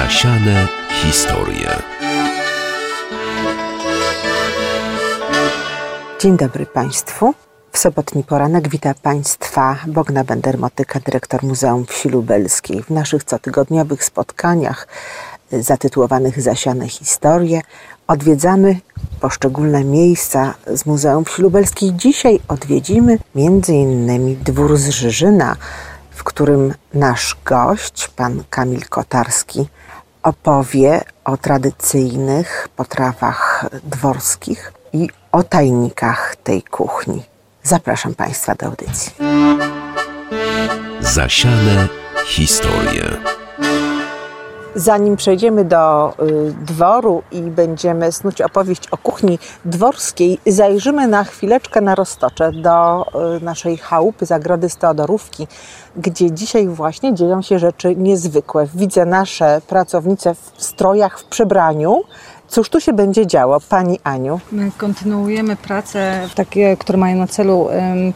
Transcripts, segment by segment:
Zasiane historie. Dzień dobry Państwu. W sobotni poranek wita Państwa Bogna Bender-Motyka, dyrektor Muzeum Wsi Lubelskiej. W naszych cotygodniowych spotkaniach zatytułowanych Zasiane historie odwiedzamy poszczególne miejsca z Muzeum Wsi Lubelskiej. Dzisiaj odwiedzimy m.in. dwór z Żyżyna, w którym nasz gość, pan Kamil Kotarski, opowie o tradycyjnych potrawach dworskich i o tajnikach tej kuchni. Zapraszam Państwa do audycji. Zasiane historie. Zanim przejdziemy do y, dworu i będziemy snuć opowieść o kuchni dworskiej, zajrzymy na chwileczkę na roztocze do y, naszej chałupy, zagrody Steodorówki, gdzie dzisiaj właśnie dzieją się rzeczy niezwykłe. Widzę nasze pracownice w strojach, w przebraniu, Cóż tu się będzie działo, Pani Aniu? My kontynuujemy prace takie, które mają na celu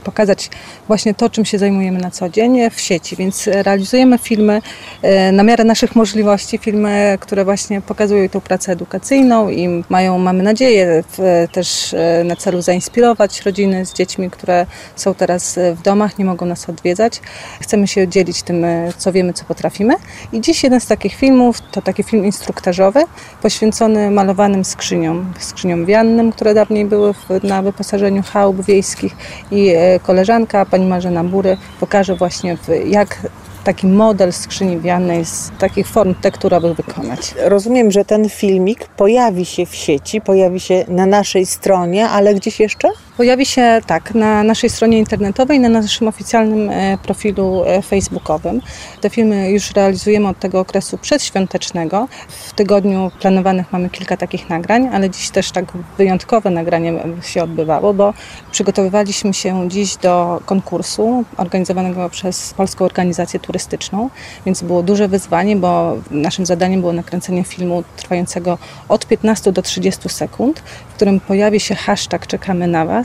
pokazać właśnie to, czym się zajmujemy na co dzień w sieci, więc realizujemy filmy e, na miarę naszych możliwości, filmy, które właśnie pokazują tą pracę edukacyjną i mają, mamy nadzieję, też e, na celu zainspirować rodziny z dziećmi, które są teraz w domach, nie mogą nas odwiedzać. Chcemy się dzielić tym, e, co wiemy, co potrafimy. I dziś jeden z takich filmów to taki film instruktażowy poświęcony malowanym skrzyniom, wiannym, które dawniej były w, na wyposażeniu chałup wiejskich i e, koleżanka, pani Marzena Bury, pokaże właśnie w, jak taki model skrzyni wiannej z takich form tekturowych wykonać. Rozumiem, że ten filmik pojawi się w sieci, pojawi się na naszej stronie, ale gdzieś jeszcze? Pojawi się tak na naszej stronie internetowej, na naszym oficjalnym e, profilu e, facebookowym. Te filmy już realizujemy od tego okresu przedświątecznego. W tygodniu planowanych mamy kilka takich nagrań, ale dziś też tak wyjątkowe nagranie się odbywało, bo przygotowywaliśmy się dziś do konkursu organizowanego przez Polską Organizację Turystyczną, więc było duże wyzwanie, bo naszym zadaniem było nakręcenie filmu trwającego od 15 do 30 sekund, w którym pojawi się hashtag Czekamy na Was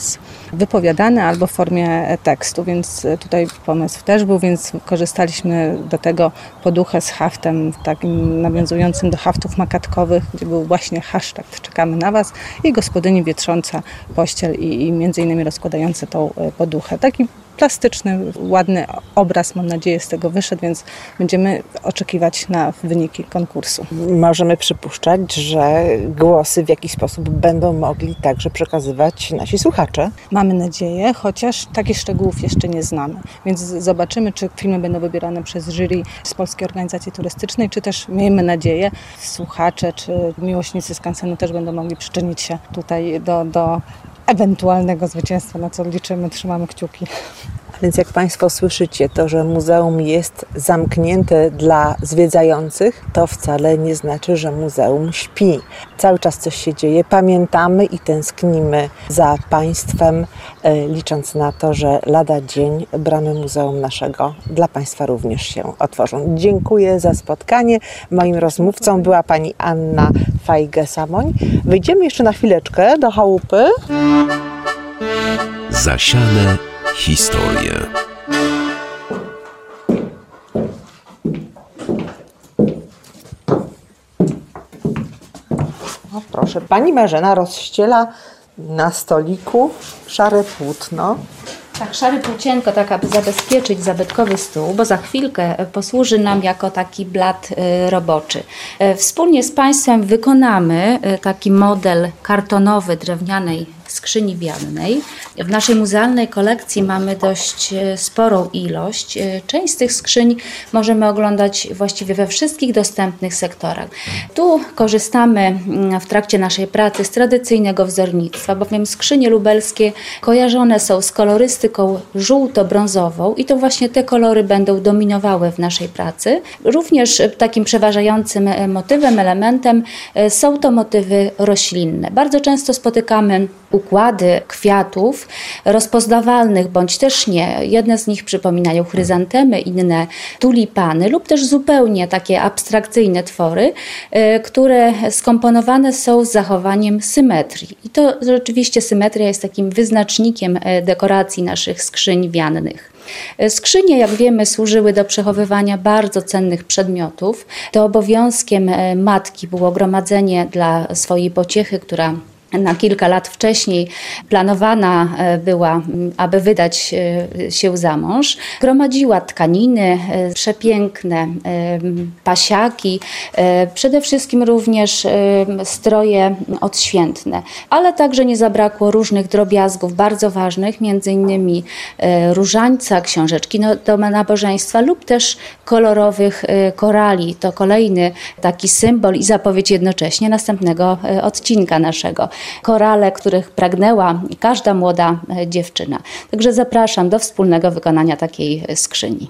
wypowiadane albo w formie tekstu, więc tutaj pomysł też był, więc korzystaliśmy do tego poduchę z haftem, takim nawiązującym do haftów makatkowych, gdzie był właśnie hashtag Czekamy na Was i gospodyni wietrząca pościel i, i między innymi rozkładające tą e, poduchę. Taki plastyczny, ładny obraz, mam nadzieję, z tego wyszedł, więc będziemy oczekiwać na wyniki konkursu. Możemy przypuszczać, że głosy w jakiś sposób będą mogli także przekazywać nasi słuchacze. Mamy nadzieję, chociaż takich szczegółów jeszcze nie znamy. Więc zobaczymy, czy filmy będą wybierane przez jury z Polskiej Organizacji Turystycznej, czy też miejmy nadzieję, słuchacze czy miłośnicy skansenu też będą mogli przyczynić się tutaj do, do ewentualnego zwycięstwa, na co liczymy, trzymamy kciuki. Więc jak Państwo słyszycie, to, że muzeum jest zamknięte dla zwiedzających, to wcale nie znaczy, że muzeum śpi. Cały czas coś się dzieje, pamiętamy i tęsknimy za Państwem, e, licząc na to, że lada dzień bramy muzeum naszego dla Państwa również się otworzą. Dziękuję za spotkanie. Moim rozmówcą była Pani Anna Fajge-Samoń. Wyjdziemy jeszcze na chwileczkę do chałupy. Zasiane historie. O, proszę, pani Marzena rozściela na stoliku szare płótno. Tak, szary płócienko, tak aby zabezpieczyć zabytkowy stół, bo za chwilkę posłuży nam jako taki blat y, roboczy. Y, wspólnie z Państwem wykonamy taki model kartonowy drewnianej skrzyni wiannej. W naszej muzealnej kolekcji mamy dość e, sporą ilość. E, część z tych skrzyń możemy oglądać właściwie we wszystkich dostępnych sektorach. Tu korzystamy mm, w trakcie naszej pracy z tradycyjnego wzornictwa, bowiem skrzynie lubelskie kojarzone są z kolorystyką żółto-brązową i to właśnie te kolory będą dominowały w naszej pracy. Również takim przeważającym e, motywem, elementem są to motywy roślinne. Bardzo często spotykamy układy kwiatów rozpoznawalnych bądź też nie. Jedne z nich przypominają chryzantemy, inne tulipany lub też zupełnie takie abstrakcyjne twory, e, które skomponowane są z zachowaniem symetrii. I to rzeczywiście symetria jest takim wyznacznikiem e, dekoracji naszych skrzyń wiannych. Skrzynie, jak wiemy, służyły do przechowywania bardzo cennych przedmiotów. To obowiązkiem e, matki było gromadzenie dla swojej pociechy, która na kilka lat wcześniej planowana e, była, aby wydać e, się za mąż. Gromadziła tkaniny, e, przepiękne pasiaki, przede wszystkim również stroje odświętne, ale także nie zabrakło różnych drobiazgów bardzo ważnych, między innymi różańca, książeczki no, do nabożeństwa lub też kolorowych korali. To kolejny taki symbol i zapowiedź jednocześnie następnego odcinka naszego korale, których pragnęła każda młoda e, dziewczyna. Także zapraszam do wspólnego wykonania takiej skrzyni.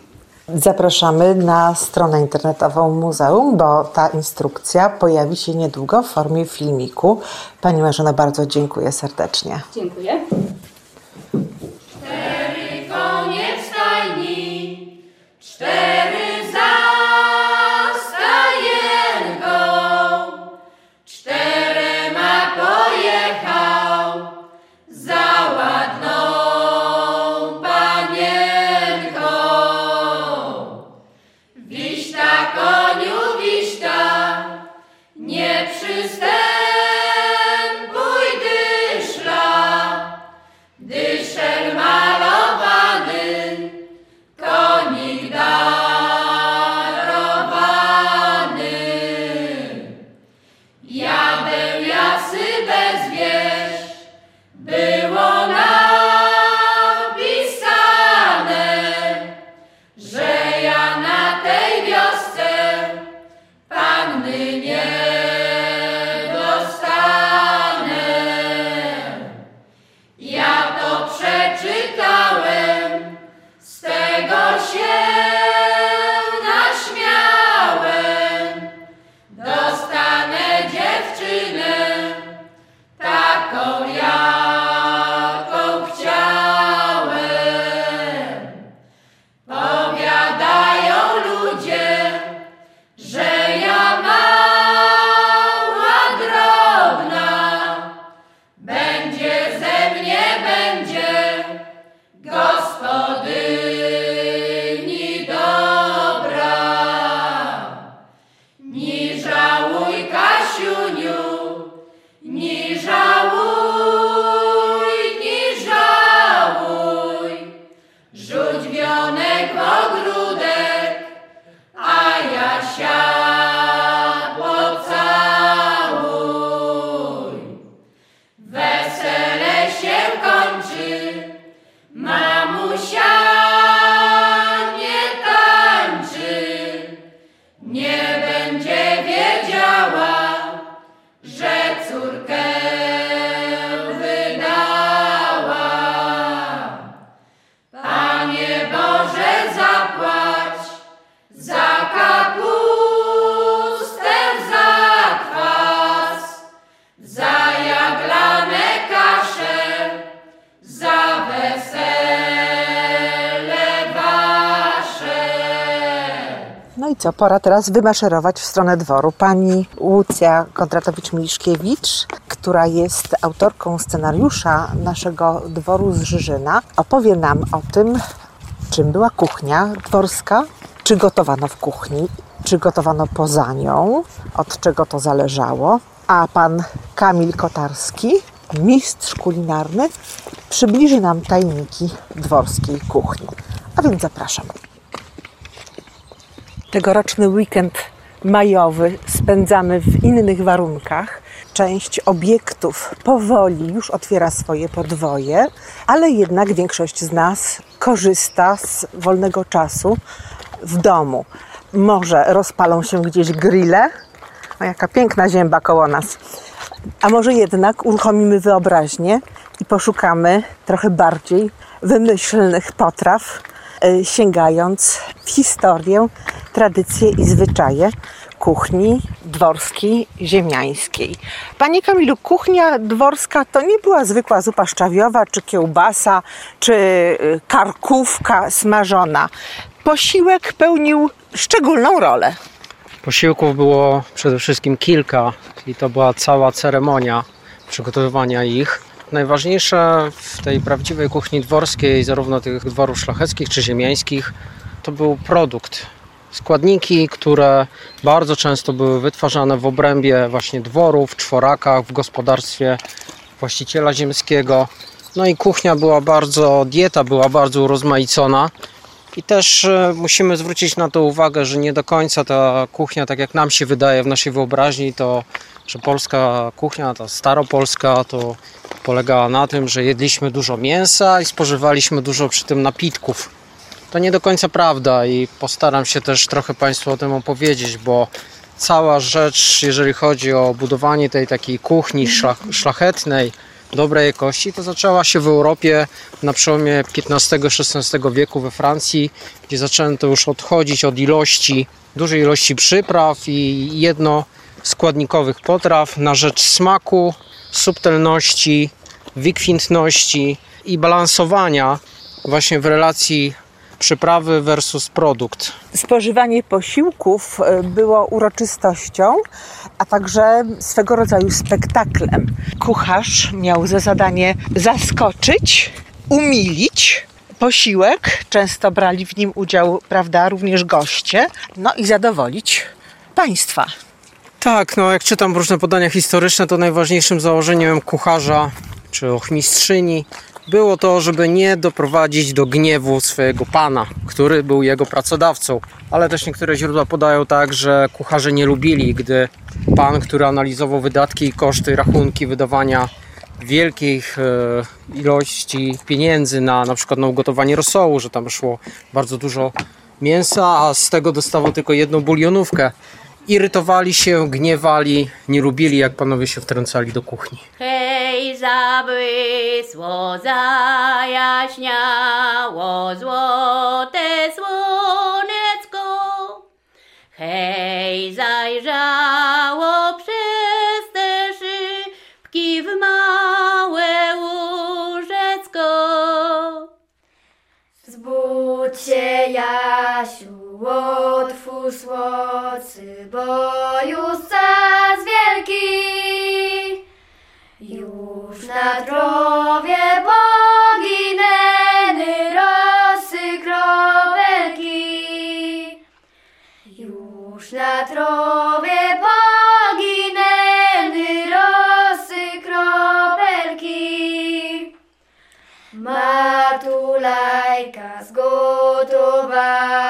Zapraszamy na stronę internetową muzeum, bo ta instrukcja pojawi się niedługo w formie filmiku. Pani Marzena, bardzo dziękuję serdecznie. Dziękuję. Cztery konie w stajni, cztery Yeah. Co, pora teraz wymaszerować w stronę dworu. Pani Łucja Kondratowicz-Miliszkiewicz, która jest autorką scenariusza naszego dworu z Żyżyna, opowie nam o tym, czym była kuchnia dworska, czy gotowano w kuchni, czy gotowano poza nią, od czego to zależało. A pan Kamil Kotarski, mistrz kulinarny, przybliży nam tajniki dworskiej kuchni. A więc zapraszam. Tegoroczny weekend majowy spędzamy w innych warunkach. Część obiektów powoli już otwiera swoje podwoje, ale jednak większość z nas korzysta z wolnego czasu w domu. Może rozpalą się gdzieś grille, o jaka piękna zięba koło nas. A może jednak uruchomimy wyobraźnię i poszukamy trochę bardziej wymyślnych potraw, sięgając w historię, tradycje i zwyczaje kuchni dworskiej, ziemiańskiej. Panie Kamilu, kuchnia dworska to nie była zwykła zupa szczawiowa, czy kiełbasa, czy y, karkówka smażona. Posiłek pełnił szczególną rolę. Posiłków było przede wszystkim kilka i to była cała ceremonia przygotowywania ich. Najważniejsze w tej prawdziwej kuchni dworskiej, zarówno tych dworów szlacheckich czy ziemiańskich, to był produkt. Składniki, które bardzo często były wytwarzane w obrębie właśnie dworów, czworakach, w gospodarstwie właściciela ziemskiego. No i kuchnia była bardzo, dieta była bardzo urozmaicona. I też e, musimy zwrócić na to uwagę, że nie do końca ta kuchnia, tak jak nam się wydaje w naszej wyobraźni, to że polska kuchnia, ta staropolska, to polegała na tym, że jedliśmy dużo mięsa i spożywaliśmy dużo przy tym napitków. To nie do końca prawda i postaram się też trochę Państwu o tym opowiedzieć, bo cała rzecz, jeżeli chodzi o budowanie tej takiej kuchni szlach- szlachetnej, dobrej jakości, to zaczęła się w Europie na przełomie XV-XVI wieku we Francji, gdzie zaczęto już odchodzić od ilości, dużej ilości przypraw i jednoskładnikowych potraw na rzecz smaku, subtelności, wykwintności i balansowania właśnie w relacji przyprawy versus produkt. Spożywanie posiłków e, było uroczystością, a także swego rodzaju spektaklem. Kucharz miał za zadanie zaskoczyć, umilić posiłek. Często brali w nim udział, prawda, również goście, no i zadowolić państwa. Tak, no jak czytam różne podania historyczne, to najważniejszym założeniem kucharza czy ochmistrzyni było to, żeby nie doprowadzić do gniewu swojego pana, który był jego pracodawcą. Ale też niektóre źródła podają tak, że kucharze nie lubili, gdy pan, który analizował wydatki i koszty, rachunki wydawania wielkich e, ilości pieniędzy na na przykład na ugotowanie rosołu, że tam szło bardzo dużo mięsa, a z tego dostawał tylko jedną bulionówkę. Irytowali się, gniewali, nie lubili jak panowie się wtrącali do kuchni. Hej, zabłysło, zajaśniało złote słonecko. Hej, Jasiu, otwórz łocy, bo już czas wielki. Już na trowie poginęły rosy kropelki. Już na trowie poginęły rosy kropelki. Matulajka zgotowała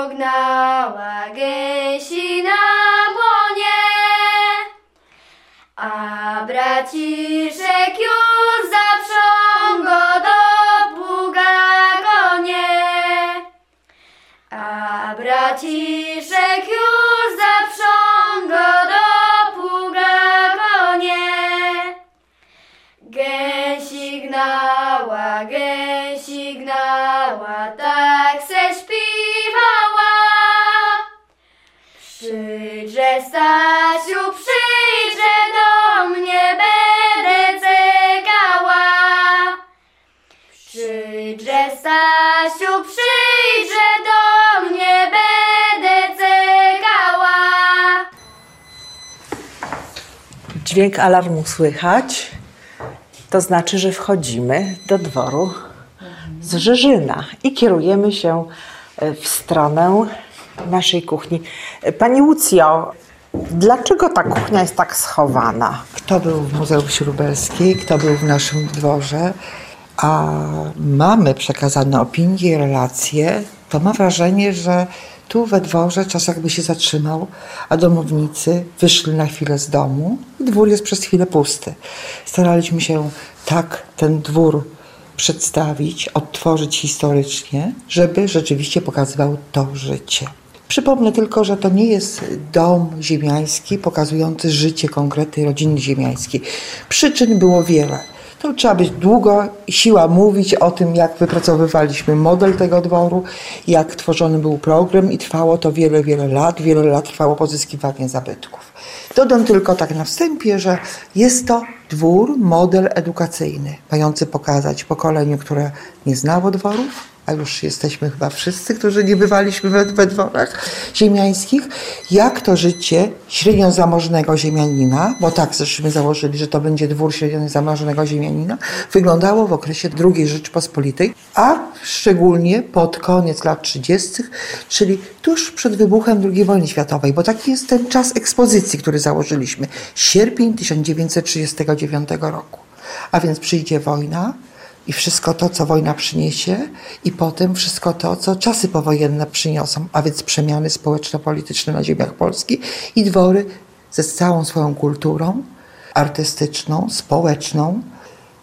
pognała gęsi na błonie, a braciszek Dźwięk alarmu słychać. To znaczy, że wchodzimy do dworu z Żyżyna i kierujemy się e, w stronę naszej kuchni. E, Pani Łucjo, dlaczego ta kuchnia jest tak schowana? Kto był w Muzeum Śrubelskim, kto był w naszym dworze, a mamy przekazane opinie i relacje, to ma wrażenie, że tu we dworze czas jakby się zatrzymał, a domownicy wyszli na chwilę z domu i dwór jest przez chwilę pusty. Staraliśmy się tak ten dwór przedstawić, odtworzyć historycznie, żeby rzeczywiście pokazywał to życie. Przypomnę tylko, że to nie jest dom ziemiański pokazujący życie konkretnej rodziny ziemiańskiej. Przyczyn było wiele. To trzeba być długo, siła mówić o tym, jak wypracowywaliśmy model tego dworu, jak tworzony był program i trwało to wiele, wiele lat. Wiele lat trwało pozyskiwanie zabytków. Dodam tylko tak na wstępie, że jest to dwór, model edukacyjny, mający pokazać pokoleniu, które nie znało dworów, a już jesteśmy chyba wszyscy, którzy nie bywaliśmy we, we dworach ziemiańskich, jak to życie średnio zamożnego ziemianina, bo tak żeśmy założyli, że to będzie dwór średnio zamożnego ziemianina, wyglądało w okresie II Rzeczpospolitej, a szczególnie pod koniec lat 30., czyli tuż przed wybuchem II wojny światowej, bo taki jest ten czas ekspozycji, który założyliśmy. Sierpień 1939 roku. A więc przyjdzie wojna, i wszystko to, co wojna przyniesie, i potem wszystko to, co czasy powojenne przyniosą, a więc przemiany społeczno-polityczne na ziemiach Polski i dwory ze całą swoją kulturą artystyczną, społeczną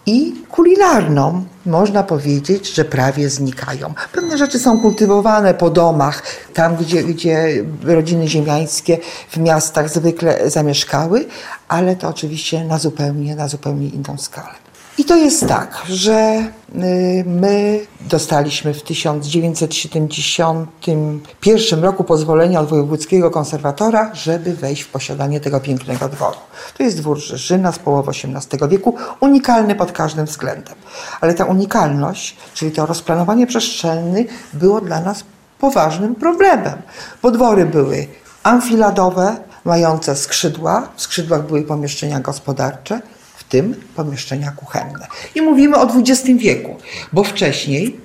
i kulinarną. Można powiedzieć, że prawie znikają. Pewne rzeczy są kultywowane po domach, tam gdzie, gdzie rodziny ziemiańskie w miastach zwykle zamieszkały, ale to oczywiście na zupełnie, na zupełnie inną skalę. I to jest tak, że y, my dostaliśmy w 1971 roku pozwolenie od wojewódzkiego konserwatora, żeby wejść w posiadanie tego pięknego dworu. To jest dwór Rzeżyna z połowy XVIII wieku, unikalny pod każdym względem. Ale ta unikalność, czyli to rozplanowanie przestrzenne było dla nas poważnym problemem. Bo dwory były amfiladowe, mające skrzydła, w skrzydłach były pomieszczenia gospodarcze, tym pomieszczenia kuchenne. I mówimy o XX wieku, bo wcześniej,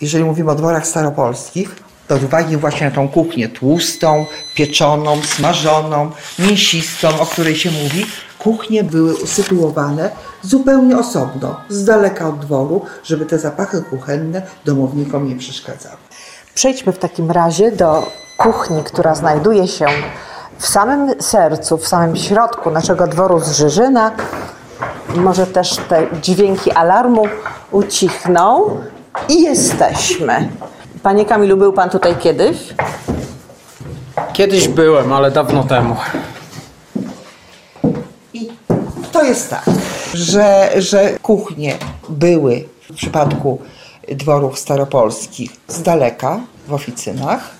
jeżeli mówimy o dworach staropolskich, to z uwagi właśnie na tą kuchnię tłustą, pieczoną, smażoną, mięsistą, o której się mówi, kuchnie były usytuowane zupełnie osobno, z daleka od dworu, żeby te zapachy kuchenne domownikom nie przeszkadzały. Przejdźmy w takim razie do kuchni, która znajduje się w samym sercu, w samym środku naszego dworu z Żyżyna. Może też te dźwięki alarmu ucichną i jesteśmy. Panie Kamilu, był Pan tutaj kiedyś? Kiedyś byłem, ale dawno temu. I to jest tak, że, że kuchnie były w przypadku dworów staropolskich z daleka w oficynach.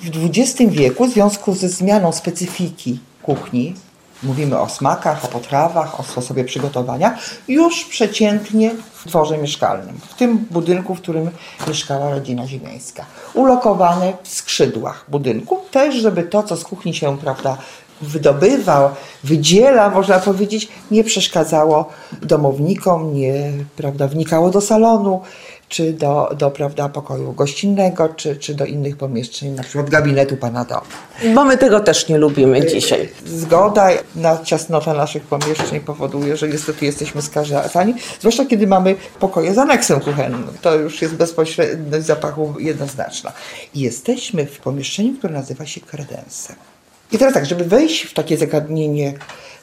W XX wieku, w związku ze zmianą specyfiki kuchni, mówimy o smakach, o potrawach, o sposobie przygotowania, już przeciętnie w dworze mieszkalnym, w tym budynku, w którym mieszkała rodzina ziemiańska. Ulokowane w skrzydłach budynku, też żeby to, co z kuchni się, prawda, wydobywał, wydziela, można powiedzieć, nie przeszkadzało domownikom, nie prawda, wnikało do salonu, czy do, do prawda, pokoju gościnnego, czy, czy do innych pomieszczeń, na przykład gabinetu pana domu. Bo my tego też nie lubimy dzisiaj. Zgoda na ciasnota naszych pomieszczeń powoduje, że niestety jesteśmy skazani, zwłaszcza kiedy mamy pokoje z aneksem kuchennym. To już jest bezpośredniość zapachu jednoznaczna. I jesteśmy w pomieszczeniu, które nazywa się kredensem. I teraz tak, żeby wejść w takie zagadnienie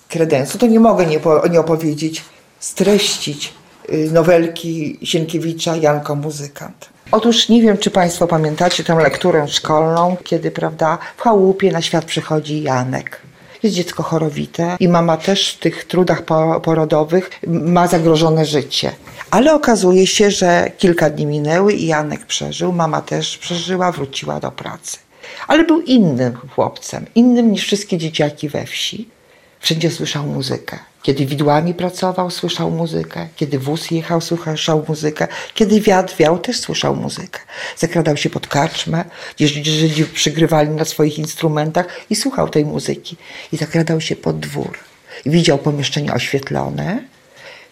kredensu, to nie mogę nie, po, nie opowiedzieć, streścić y, nowelki Sienkiewicza Janko Muzykant. Otóż nie wiem, czy Państwo pamiętacie tę lekturę szkolną, kiedy prawda, w chałupie na świat przychodzi Janek. Jest dziecko chorowite i mama też w tych trudach po- porodowych ma zagrożone życie. Ale okazuje się, że kilka dni minęły i Janek przeżył, mama też przeżyła, wróciła do pracy. Ale był innym chłopcem, innym niż wszystkie dzieciaki we wsi. Wszędzie słyszał muzykę. Kiedy widłami pracował, słyszał muzykę. Kiedy wóz jechał, słyszał muzykę. Kiedy wiatr wiał, też słyszał muzykę. Zakradał się pod karczmę, gdzie Żydzi przygrywali na swoich instrumentach i słuchał tej muzyki. I zakradał się pod dwór. I widział pomieszczenie oświetlone,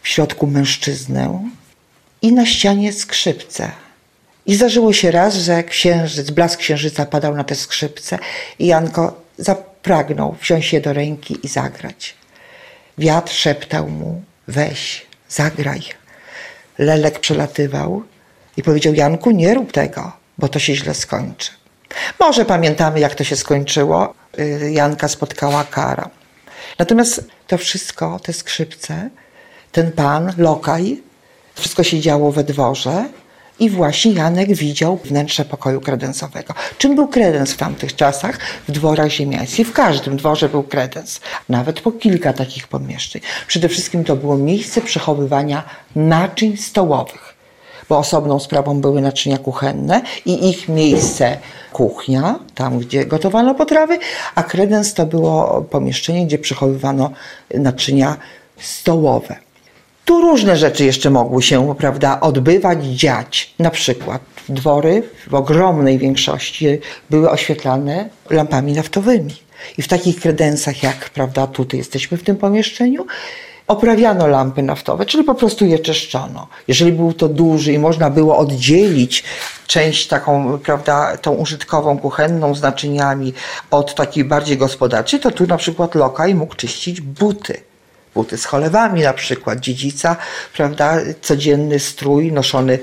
w środku mężczyznę i na ścianie skrzypce. I zdarzyło się raz, że księżyc, blask księżyca padał na te skrzypce i Janko zapragnął wziąć je do ręki i zagrać. Wiatr szeptał mu, weź, zagraj. Lelek przelatywał i powiedział, Janku, nie rób tego, bo to się źle skończy. Może pamiętamy, jak to się skończyło. Y, Janka spotkała kara. Natomiast to wszystko, te skrzypce, ten pan, lokaj, wszystko się działo we dworze I właśnie Janek widział wnętrze pokoju kredensowego. Czym był kredens w tamtych czasach? W dworach ziemiańskich. W każdym dworze był kredens. Nawet po kilka takich pomieszczeń. Przede wszystkim to było miejsce przechowywania naczyń stołowych. Bo osobną sprawą były naczynia kuchenne i ich miejsce kuchnia, tam gdzie gotowano potrawy, a kredens to było pomieszczenie, gdzie przechowywano naczynia stołowe. Tu różne rzeczy jeszcze mogły się, prawda, odbywać, dziać. Na przykład dwory w ogromnej większości były oświetlane lampami naftowymi. I w takich kredensach, jak prawda, tutaj jesteśmy w tym pomieszczeniu, oprawiano lampy naftowe, czyli po prostu je czyszczono. Jeżeli był to duży i można było oddzielić część taką, prawda, tą użytkową, kuchenną z naczyniami od takiej bardziej gospodarczej, to tu na przykład lokaj mógł czyścić buty buty z cholewami na przykład, dziedzica, prawda, codzienny strój noszony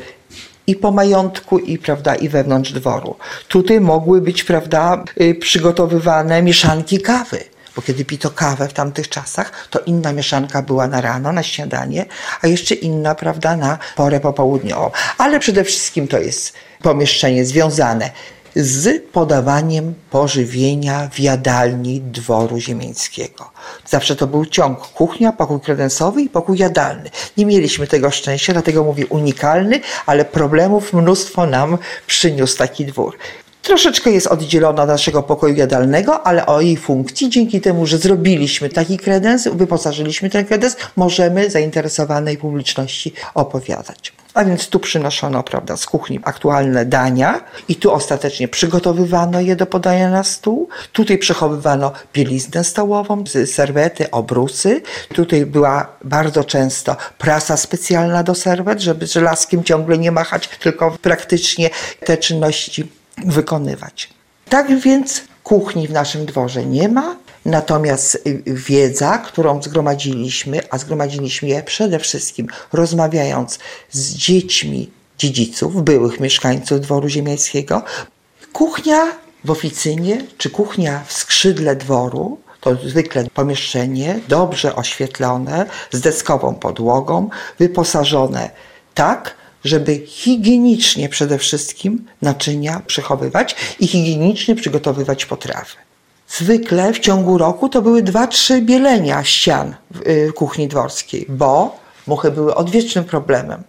i po majątku, i, prawda, i wewnątrz dworu. Tutaj mogły być, prawda, y, przygotowywane mieszanki kawy. Bo kiedy pito kawę w tamtych czasach, to inna mieszanka była na rano, na śniadanie, a jeszcze inna, prawda, na porę popołudniową. Ale przede wszystkim to jest pomieszczenie związane z podawaniem pożywienia w jadalni dworu ziemieńskiego. Zawsze to był ciąg kuchnia, pokój kredensowy i pokój jadalny. Nie mieliśmy tego szczęścia, dlatego mówię unikalny, ale problemów mnóstwo nam przyniósł taki dwór. Troszeczkę jest oddzielona od naszego pokoju jadalnego, ale o jej funkcji, dzięki temu, że zrobiliśmy taki kredens, wyposażyliśmy ten kredens, możemy zainteresowanej publiczności opowiadać. A więc tu przynoszono, prawda, z kuchni aktualne dania i tu ostatecznie przygotowywano je do podania na stół. Tutaj przechowywano bieliznę stołową, serwety, obrusy. Tutaj była bardzo często prasa specjalna do serwet, żeby żelazkiem ciągle nie machać, tylko praktycznie te czynności wykonywać. Tak więc kuchni w naszym dworze nie ma, natomiast wiedza, którą zgromadziliśmy, a zgromadziliśmy je przede wszystkim rozmawiając z dziećmi dziedziców, byłych mieszkańców dworu ziemiańskiego, kuchnia w oficynie czy kuchnia w skrzydle dworu to zwykle pomieszczenie dobrze oświetlone, z deskową podłogą, wyposażone tak, żeby higienicznie przede wszystkim naczynia przechowywać i higienicznie przygotowywać potrawy. Zwykle w ciągu roku to były dwa, trzy bielenia ścian w y, kuchni dworskiej, bo muchy były odwiecznym problemem.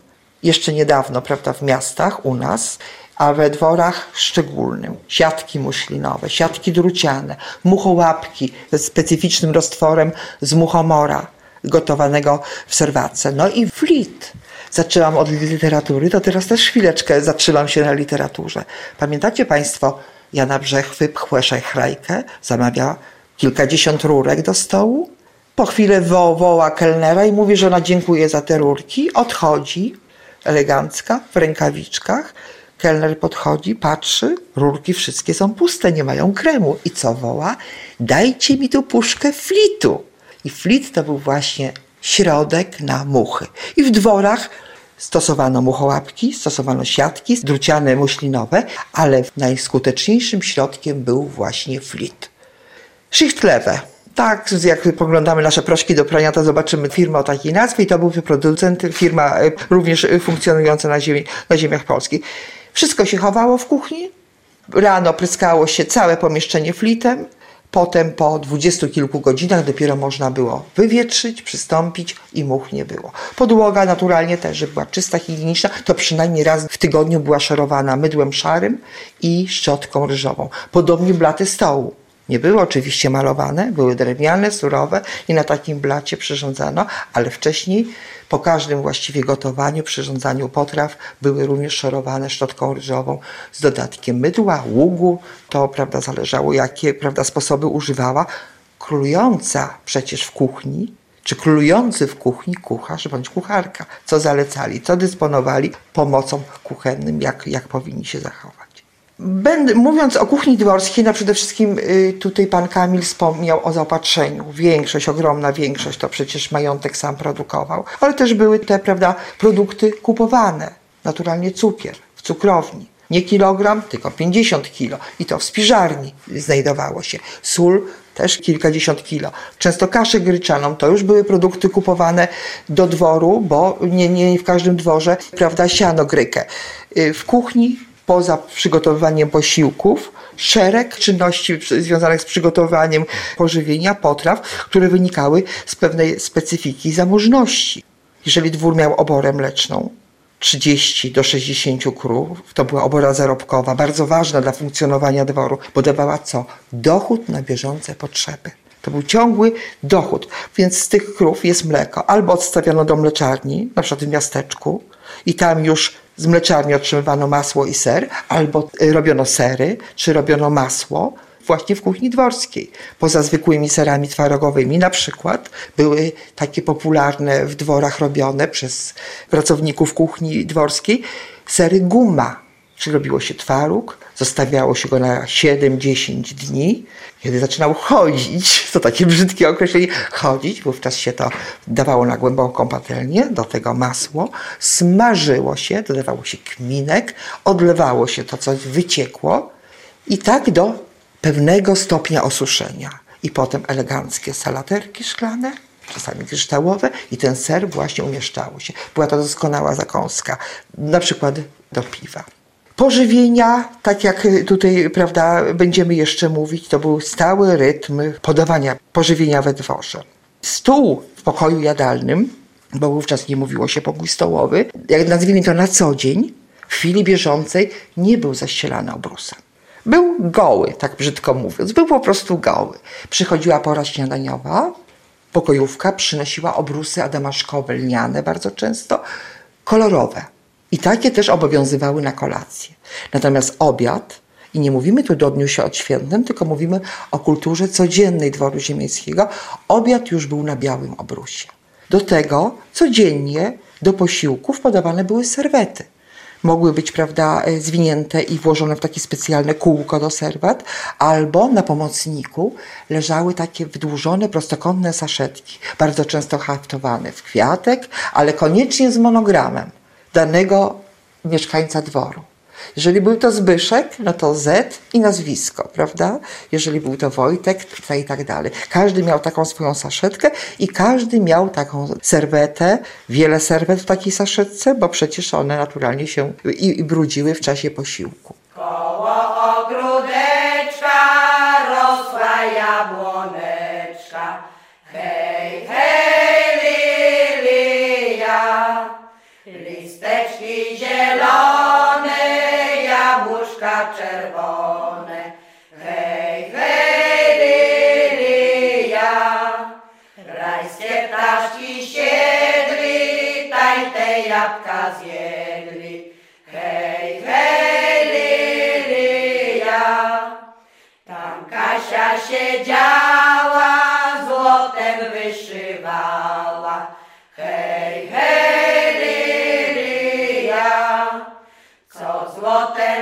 Jeszcze niedawno, prawda, w miastach u nas, a we dworach szczególnym. Siatki muślinowe, siatki druciane, muchołapki ze specyficznym roztworem z muchomora gotowanego w serwatce. No i flit zaczęłam od literatury, to teraz też chwileczkę zatrzymam się na literaturze. Pamiętacie Państwo Jana Brzechwy, Pchłeszaj Chrajkę, zamawia kilkadziesiąt rurek do stołu? Po chwilę wo woła kelnera i mówi, że ona dziękuję za te rurki. Odchodzi, elegancka, w rękawiczkach. Kelner podchodzi, patrzy, rurki wszystkie są puste, nie mają kremu. I co woła? Dajcie mi tu puszkę flitu. I flit to był właśnie środek na muchy. I w dworach stosowano muchołapki, stosowano siatki druciane muślinowe, ale najskuteczniejszym środkiem był właśnie flit. Schichtlewe. Tak, jak poglądamy nasze proszki do prania, to zobaczymy firmę o takiej nazwie i to był producent, firma e, również e, funkcjonująca na, ziemi, na ziemiach polskich. Wszystko się chowało w kuchni, rano pryskało się całe pomieszczenie flitem, Potem po dwudziestu kilku godzinach dopiero można było wywietrzyć, przystąpić i much nie było. Podłoga naturalnie też, była czysta, higieniczna, to przynajmniej raz w tygodniu była szorowana mydłem szarym i szczotką ryżową. Podobnie blaty stołu. Nie były oczywiście malowane, były drewniane, surowe i na takim blacie przyrządzano, ale wcześniej po każdym właściwie gotowaniu, przyrządzaniu potraw były również szorowane szczotką ryżową z dodatkiem mydła, ługu. To prawda, zależało jakie prawda, sposoby używała. Królująca przecież w kuchni, czy królujący w kuchni kucharz bądź kucharka, co zalecali, co dysponowali pomocą kuchennym, jak, jak powinni się zachować. Będę, mówiąc o kuchni dworskiej, no przede wszystkim y, tutaj pan Kamil wspomniał o zaopatrzeniu. Większość, ogromna większość to przecież majątek sam produkował, ale też były te, prawda, produkty kupowane. Naturalnie cukier w cukrowni. Nie kilogram, tylko 50 kilo. I to w spiżarni znajdowało się. Sól też kilkadziesiąt kilo. Często kaszę gryczaną, to już były produkty kupowane do dworu, bo nie, nie w każdym dworze, prawda, siano grykę. Y, W kuchni poza przygotowywaniem posiłków, szereg czynności związanych z przygotowaniem pożywienia, potraw, które wynikały z pewnej specyfiki zamożności. Jeżeli dwór miał oborę mleczną, 30 do 60 krów, to była obora zarobkowa, bardzo ważna dla funkcjonowania dworu, bo dawała co? Dochód na bieżące potrzeby. To był ciągły dochód, więc z tych krów jest mleko. Albo odstawiano do mleczarni, na przykład w miasteczku, i tam już z mleczarni otrzymywano masło i ser, albo y, robiono sery, czy robiono masło właśnie w kuchni dworskiej. Poza zwykłymi serami twarogowymi na przykład były takie popularne w dworach robione przez pracowników kuchni dworskiej sery guma. Czyli robiło się twaróg, zostawiało się go na 7-10 dni. Kiedy zaczynał chodzić, to takie brzydkie określenie, chodzić, wówczas się to dawało na głęboką patelnię, do tego masło, smażyło się, dodawało się kminek, odlewało się to, co wyciekło i tak do pewnego stopnia osuszenia. I potem eleganckie salaterki szklane, czasami kryształowe i ten ser właśnie umieszczało się. Była to doskonała zakąska, na przykład do piwa. Pożywienia, tak jak tutaj prawda, będziemy jeszcze mówić, to był stały rytm podawania pożywienia we dworze. Stół w pokoju jadalnym, bo wówczas nie mówiło się pokój stołowy, jak nazwijmy to na co dzień, w chwili bieżącej nie był zaścielany obrusem. Był goły, tak brzydko mówiąc, był po prostu goły. Przychodziła pora śniadaniowa, pokojówka przynosiła obrusy adamaszkowe, lniane bardzo często, kolorowe. I takie też obowiązywały na kolację. Natomiast obiad, i nie mówimy tu o dniu się odświętnym, tylko mówimy o kulturze codziennej dworu ziemieckiego, obiad już był na białym obrusie. Do tego codziennie do posiłków podawane były serwety mogły być, prawda, e, zwinięte i włożone w takie specjalne kółko do serwat, albo na pomocniku leżały takie wydłużone, prostokątne saszetki, bardzo często haftowane w kwiatek, ale koniecznie z monogramem danego mieszkańca dworu. Jeżeli był to Zbyszek, no to Z i nazwisko, prawda? Jeżeli był to Wojtek, to i tak dalej. Każdy miał taką swoją saszetkę i każdy miał taką serwetę, wiele serwet w takiej saszetce, bo przecież one naturalnie się i, i brudziły w czasie posiłku. ogródeczka zielone, jabłuszka czerwone. Hej, hej, lilia, rajskie ptaszki siedli, taj te jabłka zjedli. Hej, hej, lilia, tam Kasia siedziała,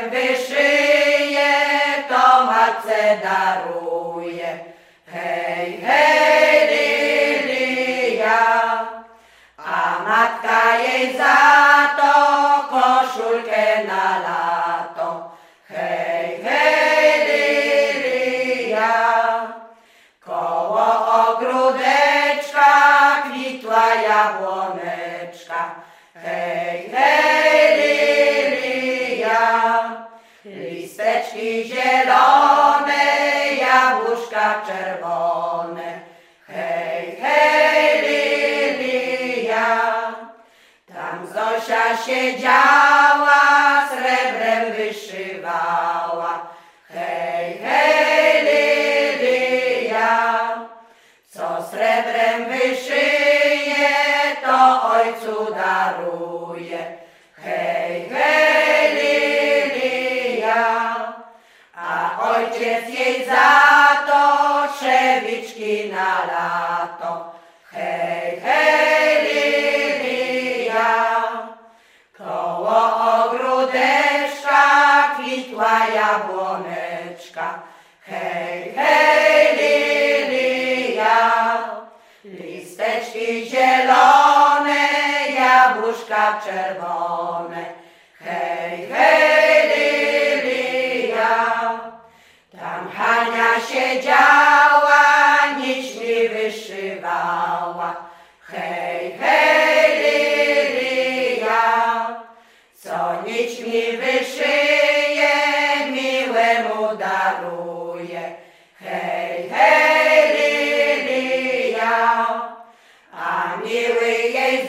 wyszyje, to matce daruje. Hej, hej,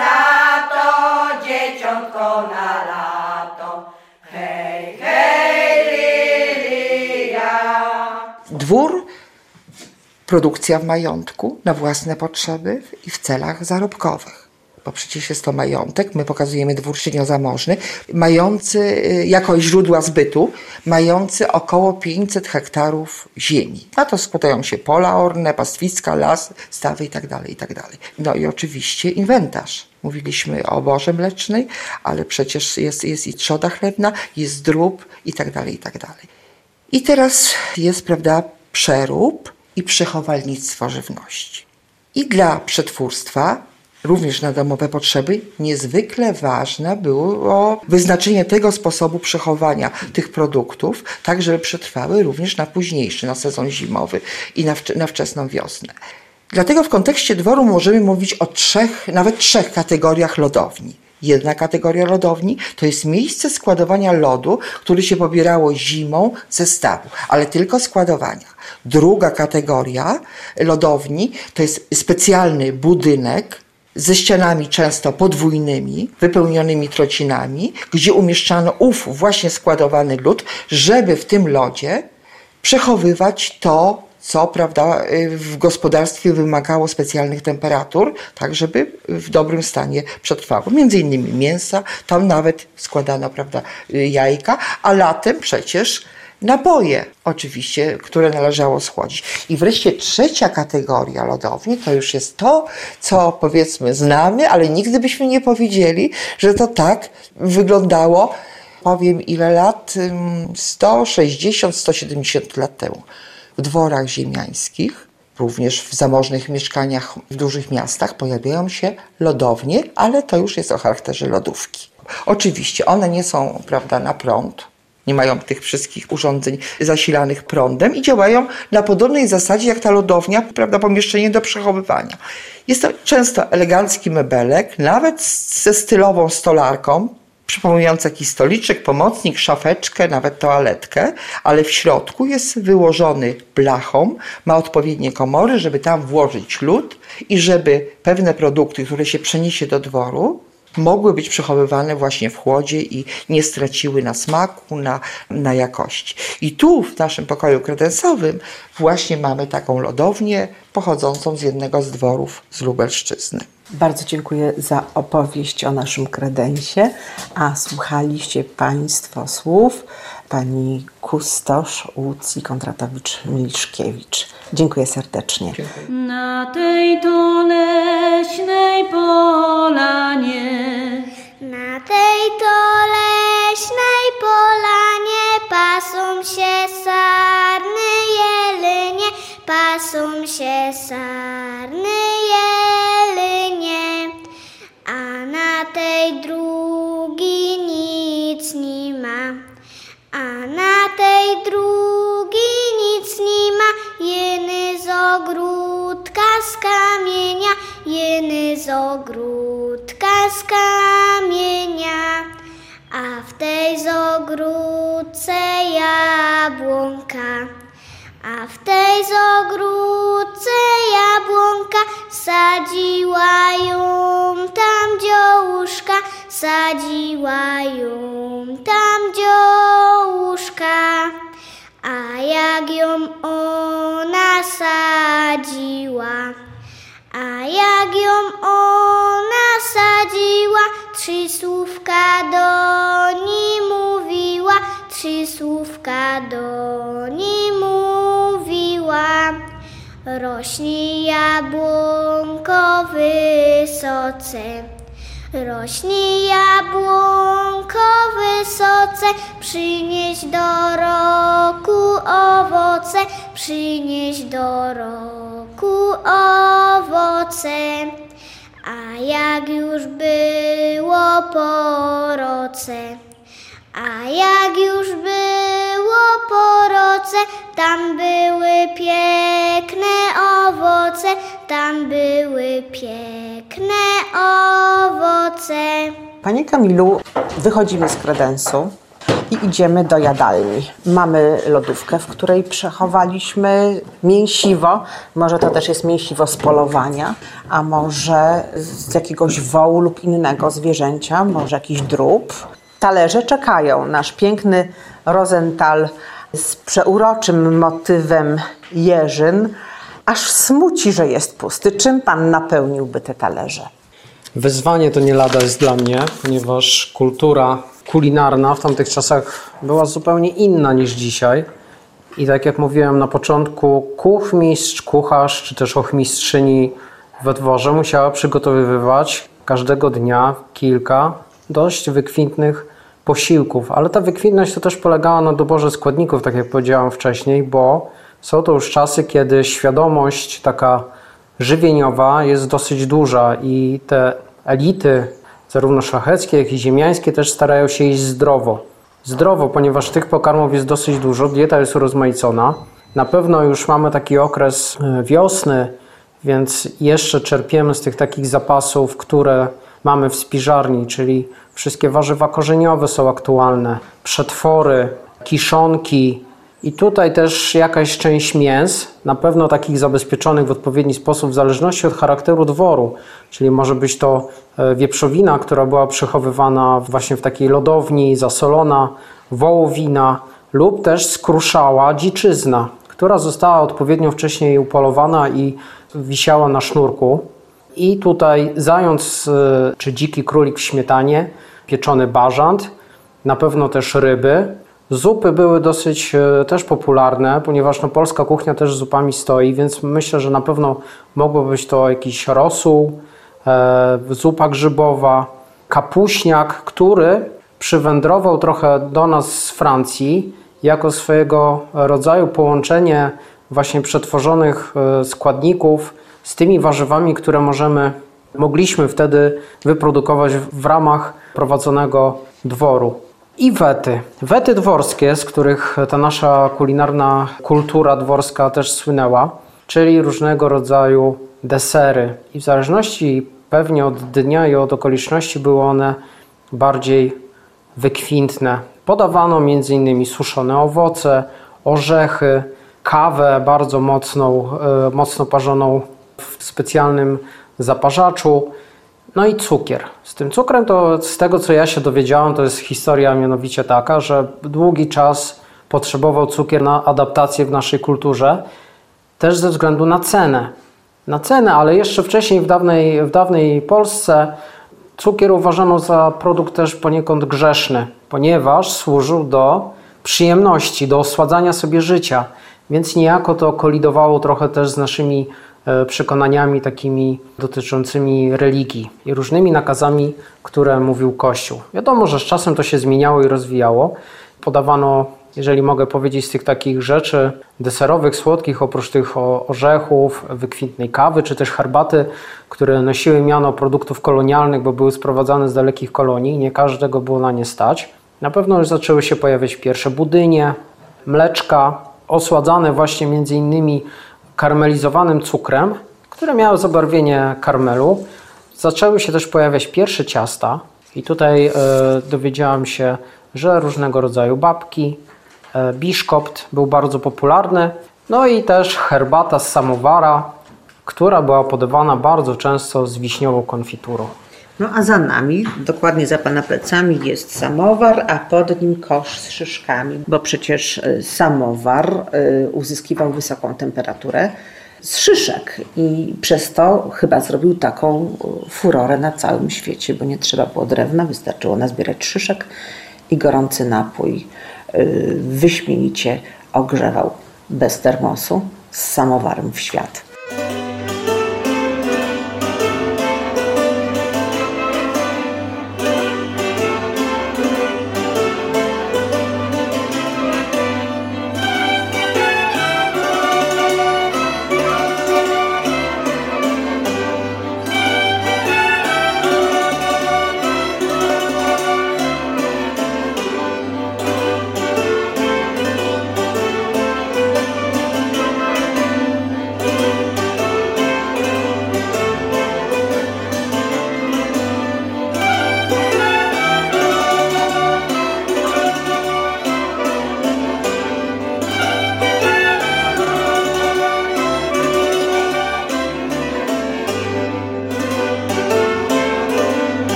za to dzieciątko na lato. Hej, hej, lilia. Dwór, produkcja w majątku na własne potrzeby i w celach zarobkowych. Bo przecież jest to majątek, my pokazujemy dwór średniozamożny, mający y, jako źródła zbytu, mający około 500 hektarów ziemi. Na to składają się pola orne, pastwiska, las, stawy itd., itd. No i oczywiście inwentarz. Mówiliśmy o oborze mlecznej, ale przecież jest, jest i trzoda chlebna, jest drób itd., itd. I teraz jest, prawda, przerób i przechowalnictwo żywności. I dla przetwórstwa, również na domowe potrzeby, niezwykle ważne było wyznaczenie tego sposobu przechowania tych produktów, tak żeby przetrwały również na późniejszy, na sezon zimowy i na wczesną wiosnę. Dlatego w kontekście dworu możemy mówić o trzech, nawet trzech kategoriach lodowni. Jedna kategoria lodowni to jest miejsce składowania lodu, który się pobierało zimą ze stawu, ale tylko składowania. Druga kategoria lodowni to jest specjalny budynek ze ścianami często podwójnymi, wypełnionymi trocinami, gdzie umieszczano ów właśnie składowany lód, żeby w tym lodzie przechowywać to, co prawda, y, w gospodarstwie wymagało specjalnych temperatur, tak żeby w dobrym stanie przetrwało. Między innymi mięsa, tam nawet składano prawda, y, jajka, a latem przecież napoje, oczywiście, które należało schłodzić. I wreszcie trzecia kategoria lodowni to już jest to, co powiedzmy znamy, ale nigdy byśmy nie powiedzieli, że to tak wyglądało. Powiem ile lat? Ym, 160-170 lat temu. W dworach ziemiańskich, również w zamożnych mieszkaniach w dużych miastach pojawiają się lodownie, ale to już jest o charakterze lodówki. Oczywiście one nie są, prawda, na prąd, nie mają tych wszystkich urządzeń zasilanych prądem i działają na podobnej zasadzie jak ta lodownia, prawda, pomieszczenie do przechowywania. Jest to często elegancki mebelek, nawet ze stylową stolarką, przypominający jakiś stoliczek, pomocnik, szafeczkę, nawet toaletkę, ale w środku jest wyłożony blachą, ma odpowiednie komory, żeby tam włożyć lód i żeby pewne produkty, które się przeniesie do dworu, mogły być przechowywane właśnie w chłodzie i nie straciły na smaku, na, na jakości. I tu w naszym pokoju kredensowym właśnie mamy taką lodownię pochodzącą z jednego z dworów z Lubelszczyzny. Bardzo dziękuję za opowieść o naszym kredensie, a słuchaliście Państwo słów pani kustosz Łucji Kontratowicz-Miliszkiewicz. Dziękuję serdecznie. Na tej to leśnej polanie Na tej to leśnej polanie pasą się sarny jelenie, pasą się sarny ogródka z kamienia. A w tej z ogródce jabłonka, a w tej z ogródce jabłonka sadziła ją tam dziołuszka, sadziła ją tam dziołuszka. A jak ją ona sadziła, a jak ją ona sadziła, trzy słówka do niej mówiła, trzy słówka do niej mówiła. Rośnie jabłonko wysoce, rośnie jabłonko wysoce, przynieś do roku owoce, przynieś do roku owoce. A jak już było po roce, a jak już było po roce, tam były piękne owoce, tam były piękne owoce. Panie Kamilu, wychodzimy z kredensu i idziemy do jadalni. Mamy lodówkę, w której przechowaliśmy mięsiwo. Może to też jest mięsiwo z polowania, a może z jakiegoś wołu lub innego zwierzęcia, może jakiś drób. Talerze czekają. Nasz piękny Rosenthal z przeuroczym motywem jeżyn. Aż smuci, że jest pusty. Czym pan napełniłby te talerze? Wyzwanie to nie lada jest dla mnie, ponieważ kultura kulinarna w tamtych czasach była zupełnie inna niż dzisiaj. I tak jak mówiłem na początku, kuchmistrz, kucharz czy też ochmistrzyni we dworze musiała przygotowywać każdego dnia kilka dość wykwintnych posiłków. Ale ta wykwintność to też polegała na doborze składników, tak jak powiedziałem wcześniej, bo są to już czasy, kiedy świadomość taka żywieniowa jest dosyć duża i te elity, zarówno szlacheckie, jak i ziemiańskie, też starają się iść zdrowo. Zdrowo, ponieważ tych pokarmów jest dosyć dużo, dieta jest urozmaicona. Na pewno już mamy taki okres e, wiosny, więc jeszcze czerpiemy z tych takich zapasów, które mamy w spiżarni, czyli wszystkie warzywa korzeniowe są aktualne, przetwory, kiszonki, i tutaj też jakaś część mięs, na pewno takich zabezpieczonych w odpowiedni sposób, w zależności od charakteru dworu. Czyli może być to e, wieprzowina, która była przechowywana właśnie w takiej lodowni, zasolona, wołowina lub też skruszała dziczyzna, która została odpowiednio wcześniej upolowana i wisiała na sznurku. I tutaj zając e, czy dziki królik w śmietanie, pieczony bażant, na pewno też ryby, Zupy były dosyć e, też popularne, ponieważ no, polska kuchnia też zupami stoi, więc myślę, że na pewno mogłoby być to jakiś rosół, e, zupa grzybowa, kapuśniak, który przywędrował trochę do nas z Francji jako swojego rodzaju połączenie właśnie przetworzonych e, składników z tymi warzywami, które możemy, mogliśmy wtedy wyprodukować w ramach prowadzonego dworu i wety. Wety dworskie, z których ta nasza kulinarna kultura dworska też słynęła, czyli różnego rodzaju desery. I w zależności pewnie od dnia i od okoliczności były one bardziej wykwintne. Podawano m.in. suszone owoce, orzechy, kawę bardzo mocną, e, mocno parzoną w specjalnym zaparzaczu, no i cukier. Z tym cukrem to z tego co ja się dowiedziałem, to jest historia mianowicie taka, że długi czas potrzebował cukier na adaptację w naszej kulturze, też ze względu na cenę. Na cenę, ale jeszcze wcześniej w dawnej, w dawnej Polsce cukier uważano za produkt też poniekąd grzeszny, ponieważ służył do przyjemności, do osładzania sobie życia, więc niejako to kolidowało trochę też z naszymi przekonaniami takimi dotyczącymi religii i różnymi nakazami, które mówił Kościół. Wiadomo, że z czasem to się zmieniało i rozwijało. Podawano, jeżeli mogę powiedzieć, z tych takich rzeczy deserowych, słodkich, oprócz tych orzechów, wykwintnej kawy czy też herbaty, które nosiły miano produktów kolonialnych, bo były sprowadzane z dalekich kolonii, nie każdego było na nie stać. Na pewno już zaczęły się pojawiać pierwsze budynie, mleczka, osładzane właśnie między innymi karmelizowanym cukrem, które miały zabarwienie karmelu. Zaczęły się też pojawiać pierwsze ciasta i tutaj e, dowiedziałam się, że różnego rodzaju babki, e, biszkopt był bardzo popularny, no i też herbata z samowara, która była podawana bardzo często z wiśniową konfiturą. No a za nami, dokładnie za Pana plecami jest samowar, a pod nim kosz z szyszkami, bo przecież y, samowar y, uzyskiwał wysoką temperaturę z szyszek i przez to chyba zrobił taką y, furorę na całym świecie, bo nie trzeba było drewna, wystarczyło nazbierać szyszek i gorący napój wyśmienicie ogrzewał bez termosu z samowarem w świat.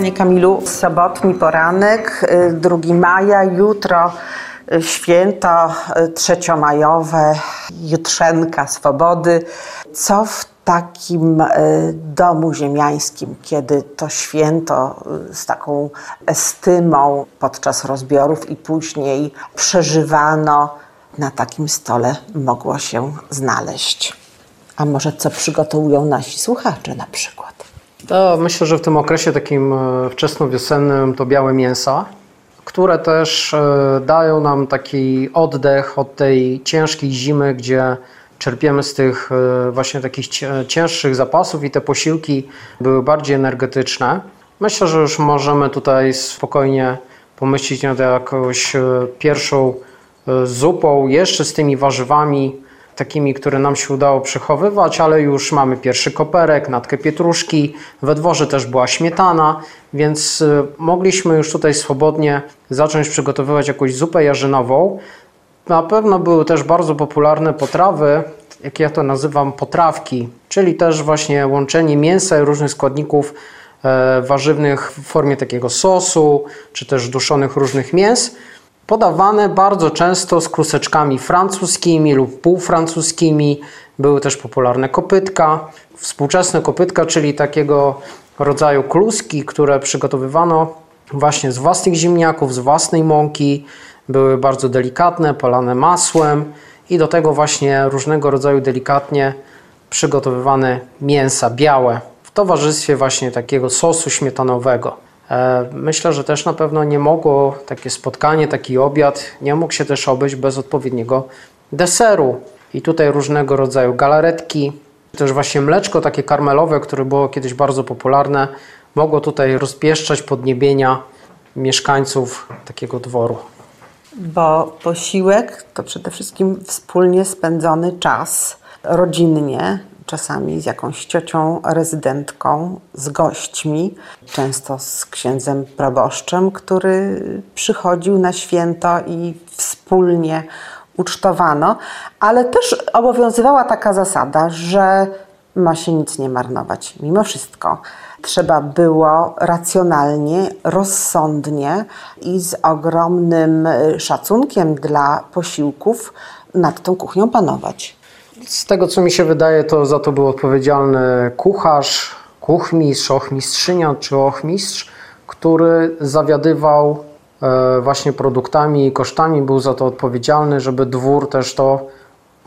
Panie Kamilu, sobotni poranek, y, 2 maja, jutro y, święto y, trzeciomajowe, jutrzenka swobody. Co w takim y, domu ziemiańskim, kiedy to święto y, z taką estymą podczas rozbiorów i później przeżywano, na takim stole mogło się znaleźć? A może co przygotowują nasi słuchacze na przykład? To myślę, że w tym okresie takim e, wczesnowiosennym to białe mięsa, które też e, dają nam taki oddech od tej ciężkiej zimy, gdzie czerpiemy z tych e, właśnie takich cięższych zapasów i te posiłki były bardziej energetyczne. Myślę, że już możemy tutaj spokojnie pomyśleć nad jakąś pierwszą zupą, jeszcze z tymi warzywami, takimi, które nam się udało przechowywać, ale już mamy pierwszy koperek, natkę pietruszki, we dworze też była śmietana, więc y, mogliśmy już tutaj swobodnie zacząć przygotowywać jakąś zupę jarzynową. Na pewno były też bardzo popularne potrawy, jak ja to nazywam, potrawki, czyli też właśnie łączenie mięsa i różnych składników e, warzywnych w formie takiego sosu, czy też duszonych różnych mięs podawane bardzo często z kruseczkami francuskimi lub półfrancuskimi. Były też popularne kopytka, współczesne kopytka, czyli takiego rodzaju kluski, które przygotowywano właśnie z własnych ziemniaków, z własnej mąki. Były bardzo delikatne, polane masłem i do tego właśnie różnego rodzaju delikatnie przygotowywane mięsa białe w towarzystwie właśnie takiego sosu śmietanowego. E, Myślę, że też na pewno nie mogło takie spotkanie, taki obiad, nie mógł się też obejść bez odpowiedniego deseru. I tutaj różnego rodzaju galaretki, też właśnie mleczko takie karmelowe, które było kiedyś bardzo popularne, mogło tutaj rozpieszczać podniebienia mieszkańców takiego dworu. Bo posiłek to przede wszystkim wspólnie spędzony czas, rodzinnie, czasami z jakąś ciocią rezydentką, z gośćmi, często z księdzem proboszczem, który przychodził na święto i wspólnie ucztowano, ale też obowiązywała taka zasada, że ma się nic nie marnować. Mimo wszystko trzeba było racjonalnie, rozsądnie i z ogromnym szacunkiem dla posiłków nad tą kuchnią panować. Z tego co mi się wydaje, to za to był odpowiedzialny kucharz, kuchmistrz, ochmistrzynia czy ochmistrz, który zawiadywał e, właśnie produktami i kosztami, był za to odpowiedzialny, żeby dwór też to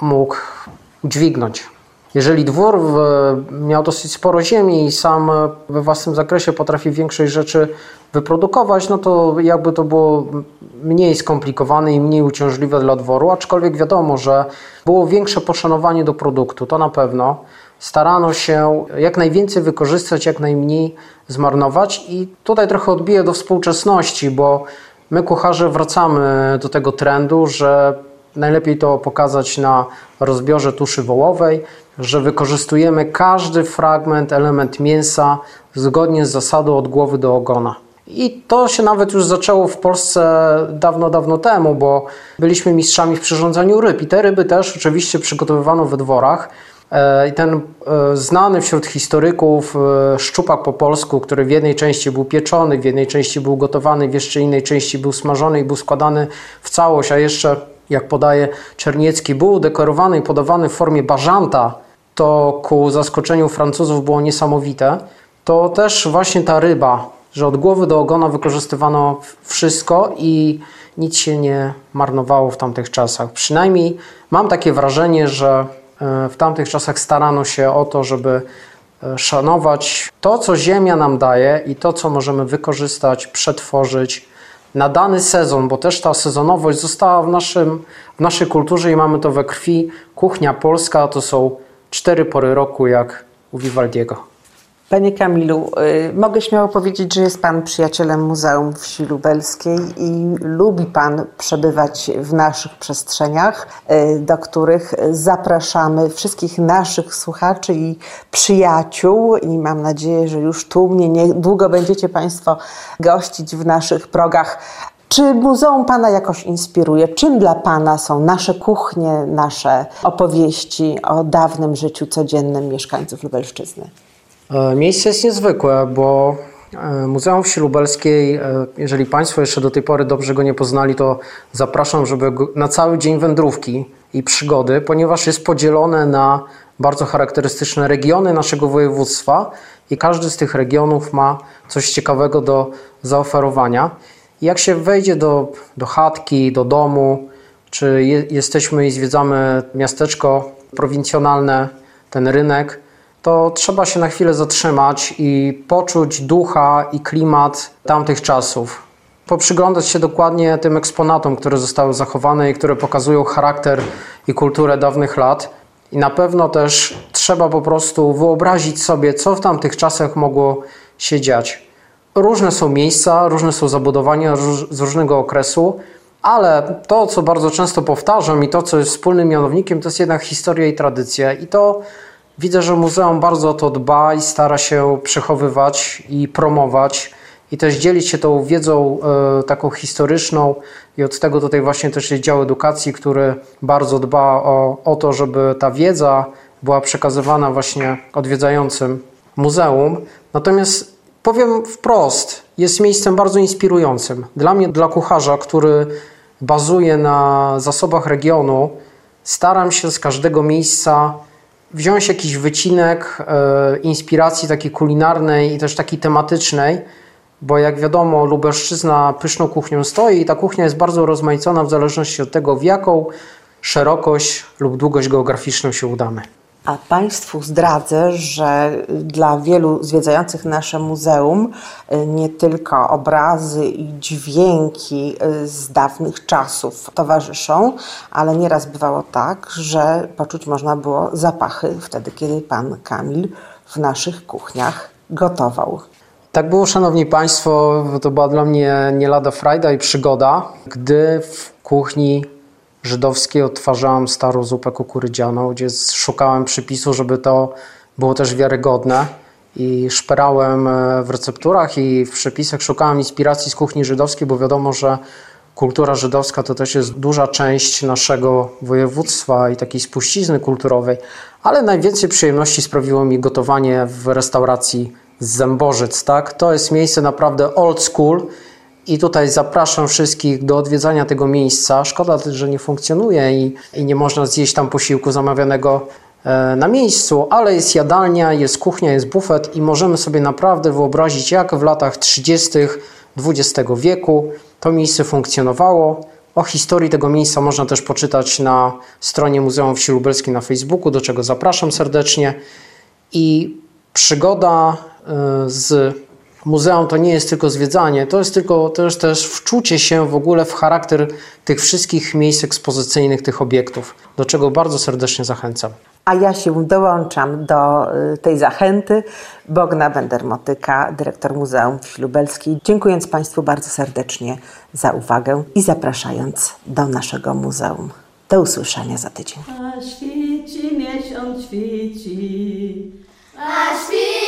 mógł udźwignąć. Jeżeli dwór w, miał dosyć sporo ziemi i sam we własnym zakresie potrafi większość rzeczy wyprodukować, no to jakby to było mniej skomplikowane i mniej uciążliwe dla dworu, aczkolwiek wiadomo, że było większe poszanowanie do produktu, to na pewno. Starano się jak najwięcej wykorzystać, jak najmniej zmarnować i tutaj trochę odbiję do współczesności, bo my kucharze wracamy do tego trendu, że najlepiej to pokazać na rozbiorze tuszy wołowej, że wykorzystujemy każdy fragment, element mięsa zgodnie z zasadą od głowy do ogona. I to się nawet już zaczęło w Polsce dawno, dawno temu, bo byliśmy mistrzami w przyrządzaniu ryb i te ryby też oczywiście przygotowywano we dworach. E, I ten e, znany wśród historyków e, szczupak po polsku, który w jednej części był pieczony, w jednej części był gotowany, w jeszcze innej części był smażony i był składany w całość, a jeszcze, jak podaje Czerniecki, był dekorowany i podawany w formie bażanta, to ku zaskoczeniu Francuzów było niesamowite. To też właśnie ta ryba, że od głowy do ogona wykorzystywano wszystko i nic się nie marnowało w tamtych czasach. Przynajmniej mam takie wrażenie, że e, w tamtych czasach starano się o to, żeby e, szanować to, co ziemia nam daje i to, co możemy wykorzystać, przetworzyć na dany sezon, bo też ta sezonowość została w, naszym, w naszej kulturze i mamy to we krwi. Kuchnia polska to są cztery pory roku, jak u Vivaldiego. Panie Kamilu, y, mogę śmiało powiedzieć, że jest Pan przyjacielem Muzeum Wsi Lubelskiej i lubi Pan przebywać w naszych przestrzeniach, y, do których zapraszamy wszystkich naszych słuchaczy i przyjaciół i mam nadzieję, że już tłumnie niedługo będziecie Państwo gościć w naszych progach. Czy muzeum Pana jakoś inspiruje? Czym dla Pana są nasze kuchnie, nasze opowieści o dawnym życiu codziennym mieszkańców Lubelszczyzny? E, Miejsce jest niezwykłe, bo E, Muzeum Wsi Lubelskiej, e, jeżeli Państwo jeszcze do tej pory dobrze go nie poznali, to zapraszam, żeby na cały dzień wędrówki i przygody, ponieważ jest podzielone na bardzo charakterystyczne regiony naszego województwa i każdy z tych regionów ma coś ciekawego do zaoferowania. Jak się wejdzie do, do chatki, do domu, czy je, jesteśmy i zwiedzamy miasteczko prowincjonalne, ten rynek, to trzeba się na chwilę zatrzymać i poczuć ducha i klimat tamtych czasów. Poprzyglądać się dokładnie tym eksponatom, które zostały zachowane i które pokazują charakter i kulturę dawnych lat. I na pewno też trzeba po prostu wyobrazić sobie, co w tamtych czasach mogło się dziać. Różne są miejsca, różne są zabudowania z różnego okresu, ale to, co bardzo często powtarzam i to, co jest wspólnym mianownikiem, to jest jednak historia i tradycja. I to widzę, że muzeum bardzo o to dba i stara się przechowywać i promować i też dzielić się tą wiedzą e, taką historyczną i od tego tutaj właśnie też jest dział edukacji, który bardzo dba o, o to, żeby ta wiedza była przekazywana właśnie odwiedzającym muzeum. Natomiast powiem wprost, jest miejscem bardzo inspirującym. Dla mnie, dla kucharza, który bazuje na zasobach regionu, staram się z każdego miejsca wziąć jakiś wycinek e, inspiracji takiej kulinarnej i też takiej tematycznej, bo jak wiadomo, Lubelszczyzna pyszną kuchnią stoi i ta kuchnia jest bardzo rozmaicona w zależności od tego, w jaką szerokość lub długość geograficzną się udamy. A Państwu zdradzę, że dla wielu zwiedzających nasze muzeum y, nie tylko obrazy i dźwięki y, z dawnych czasów towarzyszą, ale nieraz bywało tak, że poczuć można było zapachy wtedy, kiedy Pan Kamil w naszych kuchniach gotował. Tak było, Szanowni Państwo, to była dla mnie nie lada frajda i przygoda, gdy w kuchni żydowskiej odtwarzałem starą zupę kukurydzianą, gdzie szukałem przypisu, żeby to było też wiarygodne i szperałem e, w recepturach i w przepisach, szukałem inspiracji z kuchni żydowskiej, bo wiadomo, że kultura żydowska to też jest duża część naszego województwa i takiej spuścizny kulturowej, ale najwięcej przyjemności sprawiło mi gotowanie w restauracji z Zębożyc, tak? To jest miejsce naprawdę old school i tutaj zapraszam wszystkich do odwiedzania tego miejsca. Szkoda, że nie funkcjonuje i, i nie można zjeść tam posiłku zamawianego e, na miejscu, ale jest jadalnia, jest kuchnia, jest bufet i możemy sobie naprawdę wyobrazić, jak w latach 30. XX wieku to miejsce funkcjonowało. O historii tego miejsca można też poczytać na stronie Muzeum Wsi Lubelskiej na Facebooku, do czego zapraszam serdecznie. I przygoda y, z muzeum to nie jest tylko zwiedzanie, to jest tylko też, też wczucie się w ogóle w charakter tych wszystkich miejsc ekspozycyjnych, tych obiektów, do czego bardzo serdecznie zachęcam. A ja się dołączam do y, tej zachęty. Bogna Bender-Motyka, dyrektor Muzeum Wsi Lubelskiej, dziękując Państwu bardzo serdecznie za uwagę i zapraszając do naszego muzeum. Do usłyszenia za tydzień. A świeci miesiąc świeci. A świeci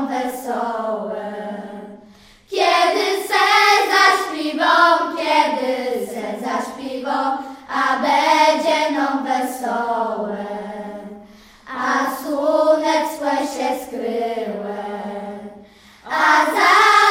wesołe. Kiedy se zaśpiwą, kiedy se zaśpiwą, a będzie nam wesołe. A słonek słe się skryłe, a za